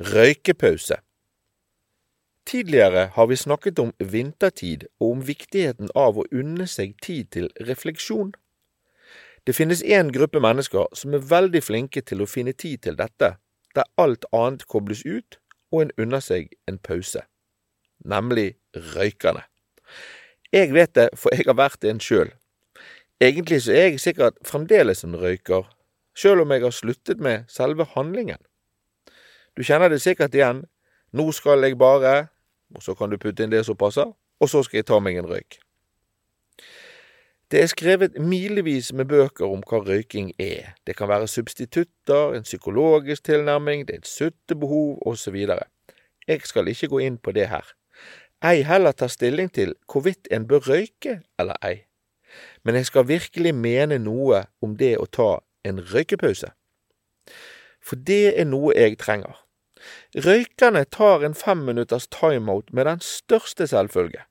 Røykepause Tidligere har vi snakket om vintertid og om viktigheten av å unne seg tid til refleksjon. Det finnes én gruppe mennesker som er veldig flinke til å finne tid til dette, der alt annet kobles ut og en unner seg en pause. Nemlig røykerne. Jeg vet det, for jeg har vært en sjøl. Egentlig så er jeg sikkert fremdeles en røyker, sjøl om jeg har sluttet med selve handlingen. Du kjenner det sikkert igjen. Nå skal jeg bare Og så kan du putte inn det som passer, og så skal jeg ta meg en røyk. Det er skrevet milevis med bøker om hva røyking er. Det kan være substitutter, en psykologisk tilnærming, det er et suttebehov osv. Jeg skal ikke gå inn på det her. Ei heller ta stilling til hvorvidt en bør røyke eller ei. Men jeg skal virkelig mene noe om det å ta en røykepause. For det er noe jeg trenger. Røykerne tar en femminutters timeout med den største selvfølge.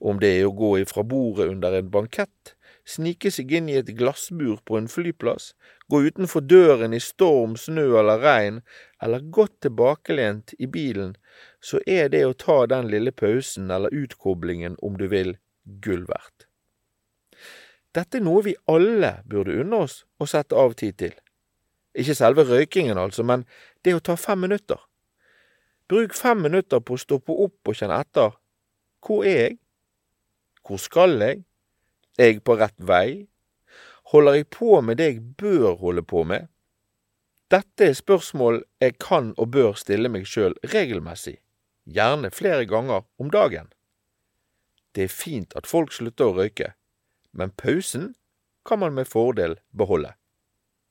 Om det er å gå ifra bordet under en bankett, snike seg inn i et glassbur på en flyplass, gå utenfor døren i storm, snø eller regn, eller godt tilbakelent i bilen, så er det å ta den lille pausen eller utkoblingen, om du vil, gull verdt. Dette er noe vi alle burde unne oss å sette av tid til. Ikke selve røykingen, altså, men det å ta fem minutter. Bruk fem minutter på å stoppe opp og kjenne etter. Hvor er jeg? Hvor skal jeg? Er jeg på rett vei? Holder jeg på med det jeg bør holde på med? Dette er spørsmål jeg kan og bør stille meg sjøl regelmessig, gjerne flere ganger om dagen. Det er fint at folk slutter å røyke, men pausen kan man med fordel beholde.